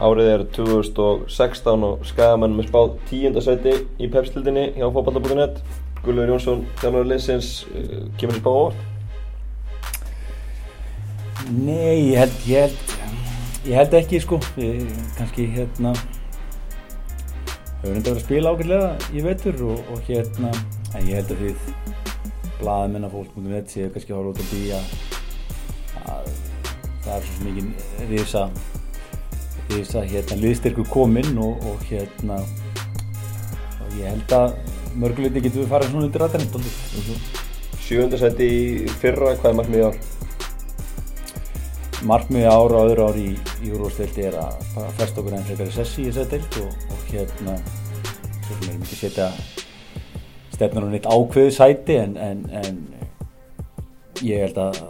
Árið er 2016 og skagamenn með spáð tíundasæti í pepstildinni hjá fókbalta.net. Gullur Jónsson, þjálfur leysins, uh, kemur þér spáð orð? Nei, ég held, ég held, ég held ekki sko, ég, kannski hérna, hefur reynda verið að spila ákveðlega í vetur og, og hérna, en ég held að þið blaðamenn af fólk.net séu kannski að horfa út á því að, að það er svo mikið risa, risa hérna liðstyrku kominn og, og hérna, og ég held að mörguleiti getur við farið svona undir aðrænt -hmm. Sjöundasæti í fyrra, hvað er markmið í ár? markmiði ára og öðru ári í, úrvásteldi er að fæst okkur enn frekar í sessi í þessari deild og, og hérna svo sem erum ekki setja stefnur á neitt ákveðu sæti en, en, en ég held að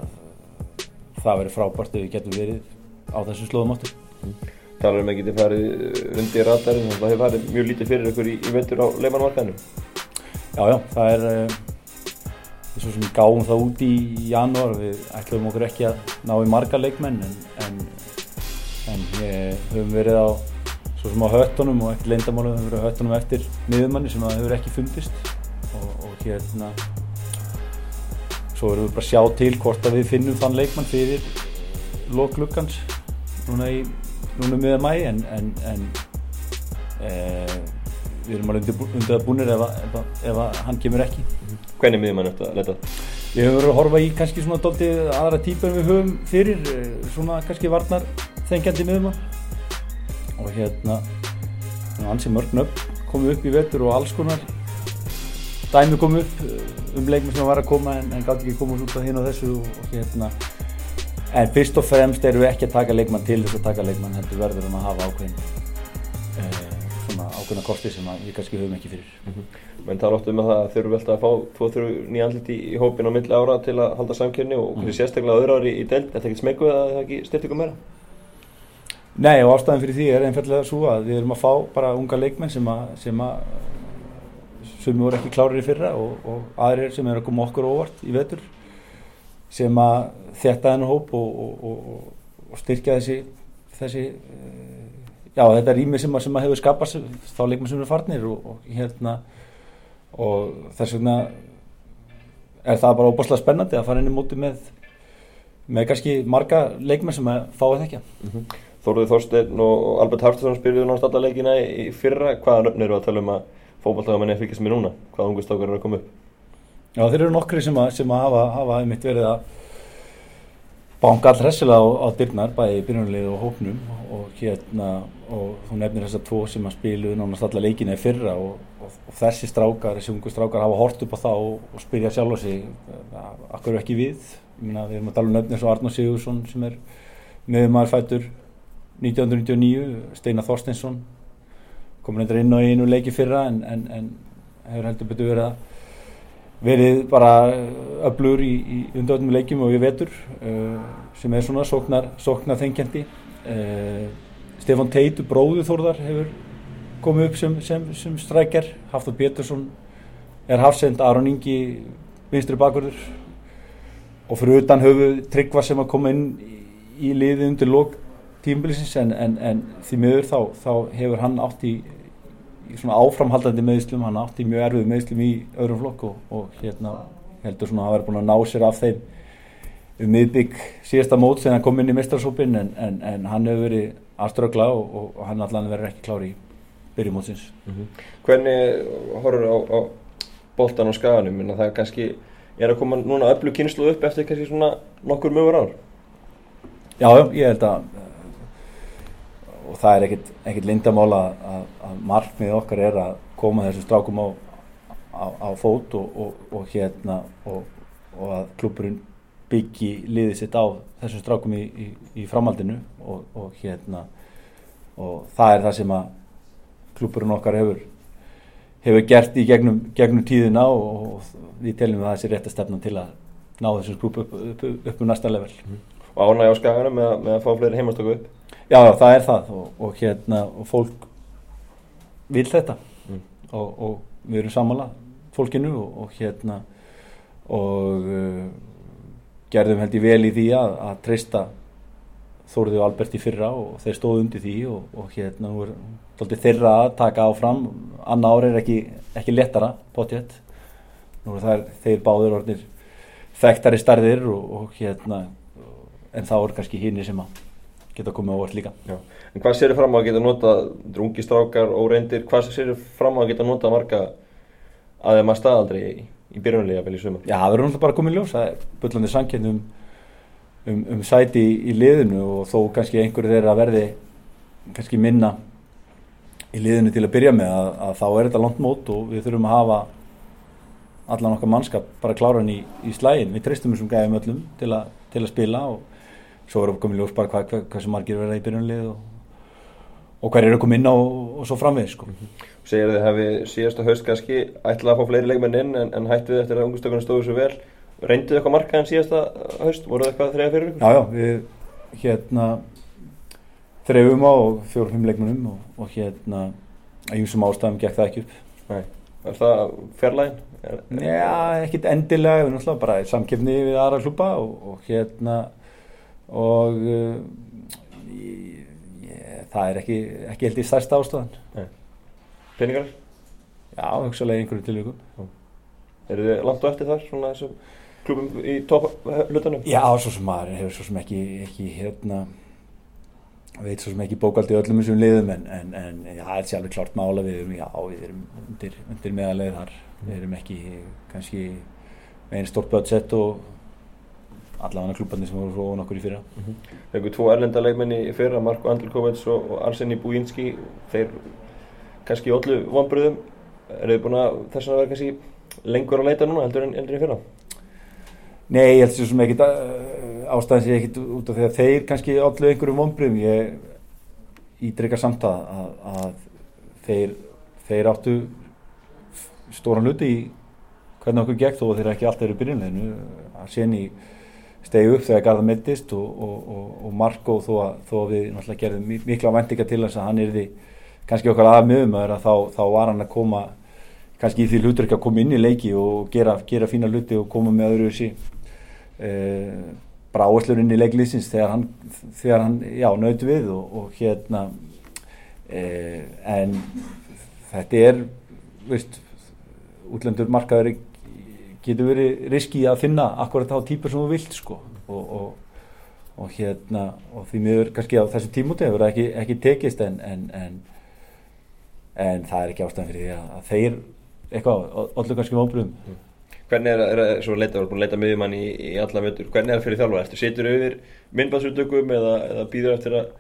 það verið frábært ef við getum verið á þessum slóðum áttur Talar um að geti farið undir ratarinn og það hefur farið mjög lítið fyrir ykkur í, í vettur á leimanmarkaðinu Já, já, það er uh, svo sem við gáum það út í janúar við ætlum okkur ekki að ná í marga leikmenn en, en, en við höfum verið á svo sem á höttunum og eftir leindamálum höfum verið á höttunum eftir miðumanni sem það hefur ekki fundist. Og, og hérna svo erum við bara að sjá til hvort að við finnum þann leikmann fyrir loklukkans núna í núna miða mæ en, en, en e, við erum alveg undir að búinir ef, ef, ef, ef hann kemur ekki Hvernig miður mann eftir að leta? Við höfum verið að horfa í kannski svona doldi aðra típur en við höfum fyrir svona kannski varnar þengjandi miðumann og hérna hansi mörg nöfn komið upp í vettur og alls konar dæmi komið upp um leikmi sem var að koma en, en gátt ekki komið út af hinn og þessu og, og hérna en fyrst og fremst erum við ekki að taka leikmann til þess að taka leikmann heldur verður hann að hafa ákveðin eh, svona ákveðina kosti sem við kannski höfum ekki fyrir mm -hmm. Menn tala oft um að það þurfum velta að fá 2-3 nýjandlit í, í hópin á milli ára til að halda samkjörni og mm. sérstaklega öðru ári í deild, þetta er ekkert smekuð að það ekki styrta ykkur meira? Nei og ástæðan fyrir því er einfallega svo að við erum að fá bara unga leikmenn sem að sem að sem voru ekki klárir í fyrra og, og aðrir sem er að koma okkur óvart í vetur sem að þetta hennu hóp og, og, og styrkja þessi þessi já þetta rými sem að, sem að hefur skapast þá leikmenn sem eru farnir og hérna og þess vegna er það bara óbúslega spennandi að fara inn í móti með með kannski marga leikmenn sem að fá að þekka mm -hmm. Þóruði Þorstein og Albert Haftarsson spyrjuðu náttúrulega leikina í fyrra. Hvaða nöfn eru að tala um að fókbaltagamenni fylgjast með núna, hvaða ungustákar eru að koma upp Já þeir eru nokkri sem að, sem að hafa, hafa einmitt verið að banka all hressilega á, á dyrnar bæði í byrjunlið og hópnum. Og hérna og þú nefnir þessar tvo sem að spilu nánast alla leikina í fyrra og, og, og þessi strákar, þessi ungu strákar hafa hort upp á það og, og spyrja sjálf á sig akkur ekki við? Myna, við erum að tala um nöfnir svo Arnó Sigursson sem er meðumarfættur 1999, Steinar Þorsteinsson. Komur hendur inn á einu leiki fyrra en, en, en hefur heldur betur verið að verið bara öflugur í, í undanvöldum leikjum og við vetur uh, sem er svona sóknar, sóknar þengjandi uh, Stefan Teitur, bróðu Þórðar hefur komið upp sem, sem, sem strækjar. Hafþór Pétursson er hafsend, Aron Ingi vinstri bakverður og fyrir utan höfu Tryggva sem að koma inn í liði undir lók tímbilisins en, en, en því miður þá, þá hefur hann átt í, í svona áframhaldandi meðslum, hann átt í mjög erfið meðslum í öðrum flokk og, og hérna heldur svona að hafa búin að ná sér af þeim um miðbygg síðasta mót sem hann kom inn í mistrarsópin en, en, en hann hefur verið aðströgla og, og, og hann allan verður ekki klári í byrjumótsins mm -hmm. Hvernig horfur á, á boltan á skaganum? En það er kannski er að koma núna öllu kynslu upp eftir kannski svona nokkur mögur ár? Já, ég held að og það er ekkit, ekkit lindamála að, að markmið okkar er að koma þessu strákum á, á, á fót og, og hérna og að klúpurinn byggi liðið sitt á þessum strákum í, í, í framhaldinu og, og hérna og það er það sem að klúpurinn okkar hefur hefur gert í gegnum, gegnum tíðina og, og við teljum að það sé rétt að stefna til að ná þessum klúp upp, upp, upp, upp um næsta level. Og ánæg á skagana með, með að fá fleiri heimastöku upp? Já, það er það og, og hérna og fólk vil þetta. Mm. og við erum samanlega fólkinu og hérna og uh, gerðum held ég vel í því að, að treysta Þóriði og Albert í fyrra og þeir stóðu undir því og, og hérna doldið þeirra að taka áfram. Annar ári er ekki, ekki léttara potjett nú er það þeir báður orðinir þekktari starðir og, og hérna en þá er kannski hínir sem að geta komið ávart líka Já. En hvað sér þið fram á að geta nota drungi strákar og reyndir, hvað sér þið fram á að geta nota marga að þeim að staðaldri í, í byrjunlega vel í sumar? Já, það verður náttúrulega bara komið ljós það er bullandi sankinn um, um, um sæti í, í liðinu og þó kannski einhverju þeirra verði kannski minna í liðinu til að byrja með að, að þá er þetta langt mót og við þurfum að hafa allan okkar mannskap bara kláran í, í slægin við treystum þessum gæðum öllum til, a, til að spila og svo erum við komið ljós bara hvað, hvað, sem margir verða í byrjunlið og, og hver koma inn á og, og svo framvið sko. Segir þið hefði síðasta haust kannski ætlað að fá fleiri leikmenn inn en, en hættið eftir að ungustökunum stóðu svo vel reyndið eitthvað markað en síðasta haust voru það eitthvað þrejað fyrir ykkur? Já, já, við hérna þrejum á og fjórum-fimm leikmennum og, og hérna að ýmsum ástæðum gekk það ekki upp Nei, er það fjarlægin? Já, ekkit endilega, við náttúrulega bara samkefni við aðra klúpa og, og hérna og uh, ég, ég, það er ekki, ekki held í stærsta ástæðan Nei. Peningar? Já, hugsalega einhverju tilvíkum Eru þið langt og eftir þar, svona þessum klubum í topplutanum? Já, svo sem maður hefur svo sem ekki, ekki hérna veit svo sem ekki bókaldi öllum þessum liðum en, en, en já, það er alveg klart mála við erum, já, við erum undir, undir meðalegi þar við erum ekki kannski með einn stort budget og allavega klubbarnir sem voru frá okkur í fyrra. Mm -hmm. Þegar við tvo erlenda leikmenni í fyrra Marko Andrikovic og, og Arseni Bujinski. Þeir kannski öllu vonbröðum eru þið búin að þess að vera kannski lengur að leita núna heldur en, heldur í fyrra? Nei, ég held sem sem ekkit ástæðan sé ekkit út af því að þeir kannski öllu einhverjum vonbröðum ég ídreika samt að, að, að þeir, þeir áttu stóran luti í hvernig okkur gegn þó að þeir ekki alltaf eru byrjunleginu að séni stegi upp þegar Garðar mittist og, og, og, og Marko þó að, þó að við náttúrulega gerðum mikla vendinga til þess að hann er því kannski okkar aðmiðum að þá, þá var hann að koma kannski í því hlutur ekki að koma inn í leiki og gera, gera fína hluti og koma með öðru sí eh, bara áherslur inn í leiklýsins þegar hann, þegar hann já, nöyti við og hérna eh, en þetta er veist útlendur markaður getur verið riski að finna akkurat þá típur sem þú vilt sko og, og, og hérna og því miður kannski á þessu tímúti hefur það ekki, ekki tekist en, en, en, en það er ekki ástæðan fyrir því að, að þeir eitthvað, allir kannski móbröðum mm. Hvernig er það, svo leita, búin að leita miðjumann í, í alla mötur, hvernig er það fyrir? Ertu setur yfir myndbaðsuttökum eða, eða býður eftir að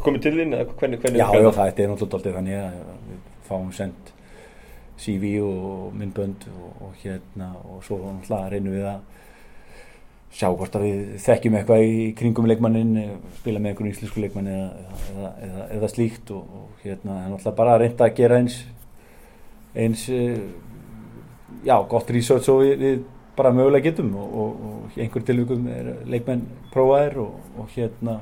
komið til þín? Hvernig, hvernig já, já, það er náttúrulega þannig að við fáum sendt CV og myndbönd og, og hérna og svo náttúrulega reynum við að sjá hvort að við þekkjum eitthvað í kringum leikmannin, spila með einhvern íslensku leikmann eða, eða, eða, eða slíkt og, og hérna náttúrulega bara að reynda að gera eins eins já, gott research og við, við bara mögulega getum og, og einhver tilvíkum er leikmenn prófaðir og hérna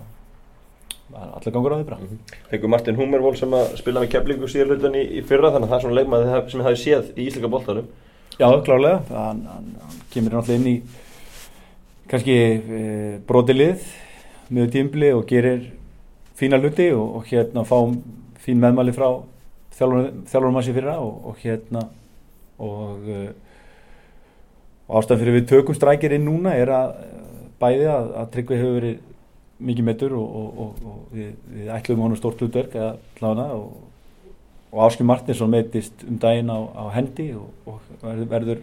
allir gangur á því bara. Mm -hmm. Þegar Martin Hummervold sem að spila með keflingu síðarlutan í, í fyrra þannig að það er svona leikmað sem þið hafið séð í Íslika bóltarum Já, klárlega, hann, hann, hann kemur náttúrulega inn í kannski e, brotilið með tímbli og gerir fína luti og, og hérna fáum fín meðmæli frá þjálfurum hans í fyrra og, og hérna og, e, ástæðan fyrir við tökum strækir inn núna er að bæði að, að Tryggvi hefur verið mikið metur og, og, og, og við, við ætlum honum stórt hlutverk að hlána og Áskil Martinsson meitist um daginn á, á hendi og verður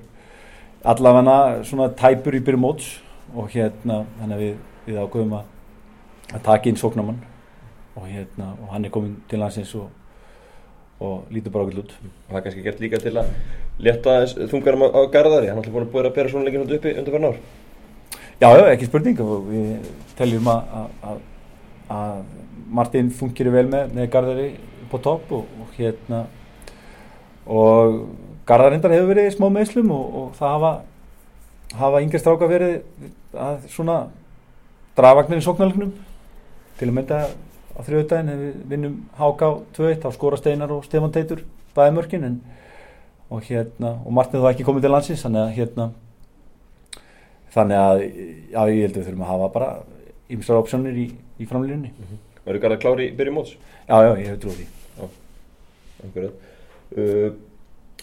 allavega svona tæpur í byrjum móts og hérna við, við ágöfum að, að taka inn sóknamann og hérna og hann er komin til landsins og lítur bara okkur út. Og það er kannski gert líka til að leta þungarum á, á Garðari, hann er alltaf búin að búin að bera svona leikinn uppi undir hvernig ár Já, ekki spurning. Við teljum að Martin fungir vel með með Garðari på topp og, og hérna og Garðarindar hefur verið í smá meðslum og, og það hafa hafa yngre stráka verið að svona drafvagnir í sóknarleiknum. Til að mynda á þrjöðdægin hefur við vinnum Háká 2-1 á Skóra Steinar og Stefan Teitur bæði mörkin en, og hérna og Martin þá ekki komið til landsins þannig að hérna þannig að já, ég held að við þurfum að hafa bara ymsar opsjónir í, í framlýjunni Verður Garðar klári í byrjum móts? Já, já, ég hef trúið því. Uh,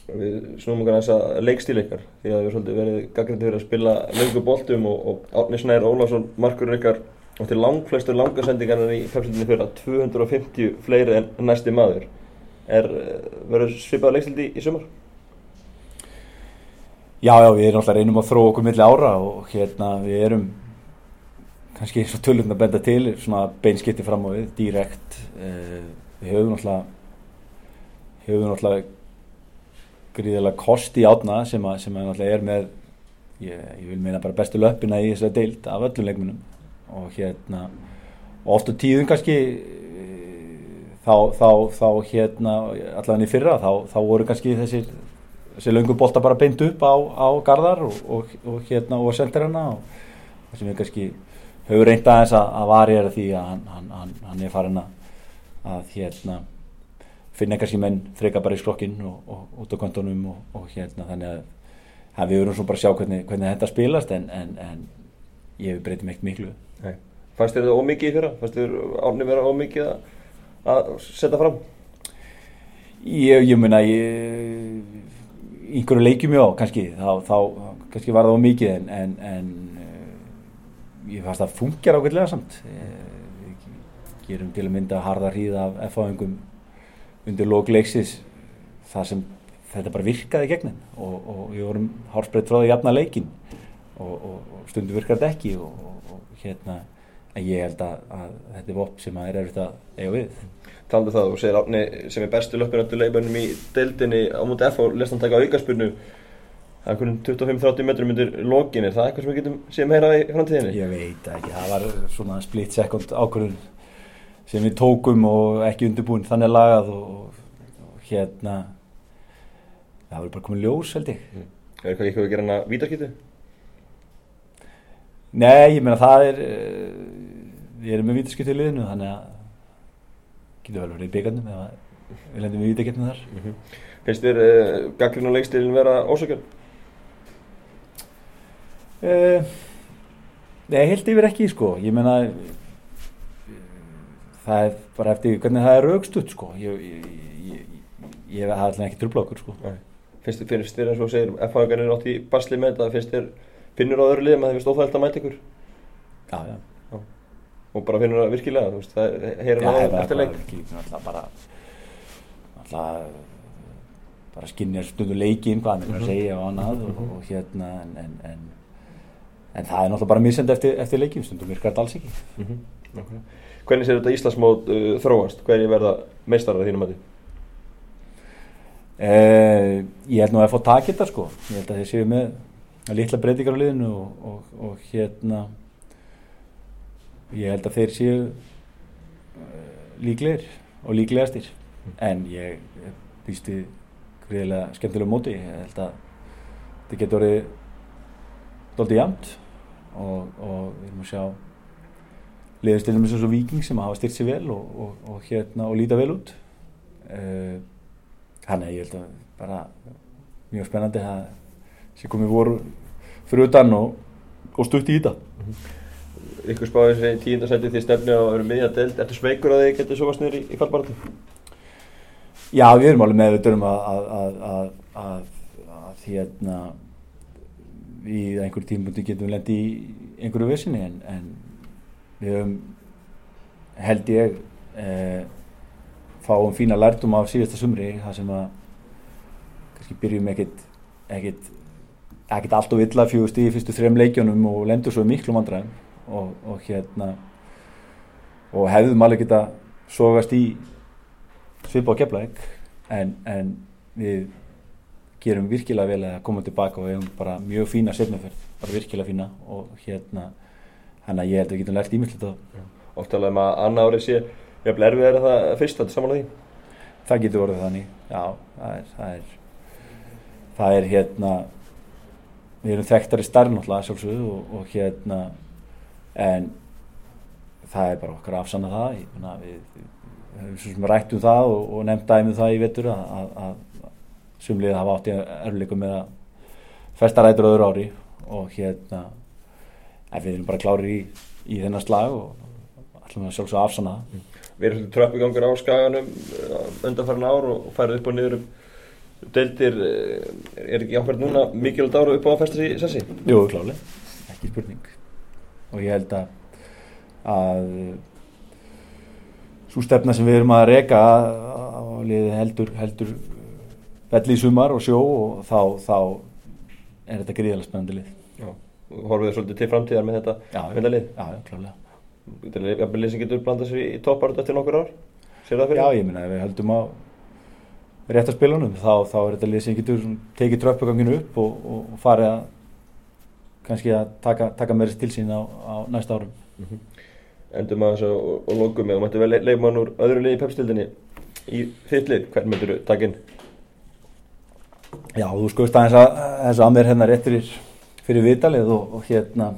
við snúum okkar aðeins að leikstíl ykkar því að við svolítið verið gaggrindi fyrir að spila löngu boltum og, og Árni Snær Ólafsson markurinn ykkar átti langflestur langarsendingarnar í pepsildinni fyrir að 250 fleiri en næsti maður er uh, verður svipað leikstildi í sumar? Já, já, við erum alltaf reynum að þróa okkur milli ára og hérna við erum kannski eins og tölund að benda til svona beinskipti fram á við, direkt uh, við höfum alltaf höfum alltaf gríðilega kost í átna sem að, sem að alltaf er með ég, ég vil meina bara bestu löppina í þessari deild af öllum leikmunum og hérna og oft á tíðum kannski eh, þá, þá, þá hérna allavega í fyrra þá, þá voru kannski þessir þessi löngu bolta bara beint upp á, á Garðar og, og, og hérna og sendirina og það sem við kannski höfum reynd aðeins að, að varja því að hann, hann, hann, hann er farin að, að hérna finna kannski menn freka bara í sklokkinn og, og út á kontonum og hérna þannig að, að við verðum svo bara að sjá hvernig, hvernig þetta spilast en, en, en ég breytum eitt miklu Nei. Fannst þér það ómikið í fyrra? Fannst þér árni vera ómikið að, að setja fram? Ég, ég meina ég einhverju leikjum já, kannski þá, þá kannski var það ómikið en, en, en uh, ég fannst að fungjar ákveðlega samt. Við gerum til að mynda harða hríð af F-áðingum undir lókleiksis þar sem þetta bara virkaði gegnin og, og við vorum hálfsbreytt frá því jafna leikin og, og, og stundu þetta ekki og hérna en ég held að, að þetta er vopp sem að er erfitt að eiga við Taldu það og segir Árni sem er bestu löppinöndu leifbörnum í deildinni á mútið F og lestan taka aukarspunnu það er hvernig 25-30 metrum undir lokin er það eitthvað sem við getum séð meira í framtíðinni? Ég veit ekki, það var svona split second ákvörðun sem við tókum og ekki undirbúin þannig lagað og, og hérna það var bara komið ljós held ég mm. Er eitthvað ekki að gera hana vítarkýtu? Nei, ég meina það er við erum með vítarskiptu í liðinu þannig að getur vel verið í byggandum eða við lendum við vítarkipnum þar mm -hmm. Finnst þér uh, gaggrinn og leikstilin vera ósökjörn? Uh, nei, held yfir ekki sko, ég meina það er bara eftir hvernig það er raugstutt sko ég, ég, ég, ég hef alltaf ekki trúbla okkur sko Nei. Finnst þér, finnst þér eins og segir F-haganir átt í basli með þetta finnst þér, finnur á öðru liðum að þið finnst óþægilt að mæta ykkur? Já, já og bara finnur það virkilega, þú veist, það heyrir það eftir leik. Já, það er bara, alltaf, bara skinnir stundu leikin, hvað hann er að segja og annað og, og hérna, en, en, en, en það er náttúrulega bara misend eftir, eftir leikin, stundum virkar þetta alls ekki. Mm -hmm. okay. Hvernig sér þetta Íslandsmót uh, þróast? Hvernig verða meistarar þínum að því? Eh, ég held nú að það er fótt takk þetta sko, ég held að þið séu með litla breytingar á liðinu og, og, og hérna, ég held að þeir séu uh, líklegir og líklegastir. En ég býst við greiðilega skemmtilega móti. Ég held að þetta getur orðið doldið jamt og, og við erum að sjá liðstilum eins og viking sem hafa styrt sér vel og, og, og hérna og líta vel út. Uh, þannig að ég held að bara mjög spennandi að sem komið voru fyrir utan og stutt í þetta ykkur spáðið sem tíundarsæti því stefni á vera miðja delt, ertu sveikur að þið getur svo vastnir í, í fallbaratu? Já, við erum alveg meðutur um að að, hérna við einhverjum tímpunktu getum lendi í einhverju vissinni en, en við höfum held ég eh, fáum fína lærtum af síðasta sumri það sem að kannski byrjum ekkert ekkert ekkert allt og illa fjóðust í fyrstu þrejum leikjónum og lendur svo miklu vandræðum og, og hérna og hefðum alveg geta sogast í svipa á keflæk en, en við gerum virkilega vel að koma tilbaka og við hefum bara mjög fína setnaferð, bara virkilega fína og hérna hann að ég held að við getum lært ímyndilegt á Óttalega um að annar árið sé jafnvel erfið er það fyrst, þetta er samanlega því? Það getur orðið þannig, já það er það er, það er hérna við erum þekktari starf náttúrulega og, og hérna en það er bara okkar afsanna það mena, við, við höfum svo sem rætt um það og, og nefnt dæmið það í vettur að, að, að sumliðið hafa átt í erfleikum með að festa rætur öðru ári og hérna við erum bara klárið í í þennan slag og ætlum að sjálfsög afsanna það. Við erum svolítið tröppugangur á skaganum undanfærin ár og færið upp og niður um deildir. eh, Er ekki ákveð núna mikilvægt ára upp á að festa sig í sessi? Jú, klálega, ekki spurning og ég held að að svo stefna sem við erum að reka á liði heldur heldur velli í sumar og sjó og þá, þá er þetta gríðalega spennandi lið Já. Horfið þið svolítið til framtíðar með þetta, Já, með þetta lið? Já, já, klálega Þetta er jafnvel lið sem getur blandað sér í, topparut eftir nokkur ár? Sér það fyrir? Já, ég minna, ef við höldum á rétt að spilunum þá, þá er þetta lið sem getur tekið tröppuganginu upp og, og, og farið að kannski að taka, taka meira til sín á, á næsta árum. Endum að þessu og, og lókum með og mættu vel leikmann úr öðru liði í pepstildinni í þitt lið, hvern myndur þú taka inn? Já, þú skoðist aðeins að, aðeins að mér hérna rétt fyrir, vitalið og, og hérna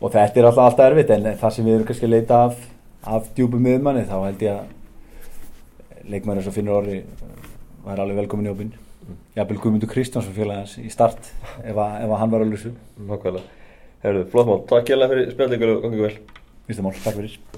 og þetta er alltaf, alltaf erfitt en það sem við erum kannski að leita af, af djúpum miðmanni þá held ég að leikmann eins og finnur orði var alveg velkomin í opinn Jafnvel Guðmundur Kristjánsson félagans í start ef, að, ef að hann var alveg svo Nákvæmlega. Herðu, flott mál. Takk hjá fyrir spjallíkur og gangið vel. Fyrsta mál, takk fyrir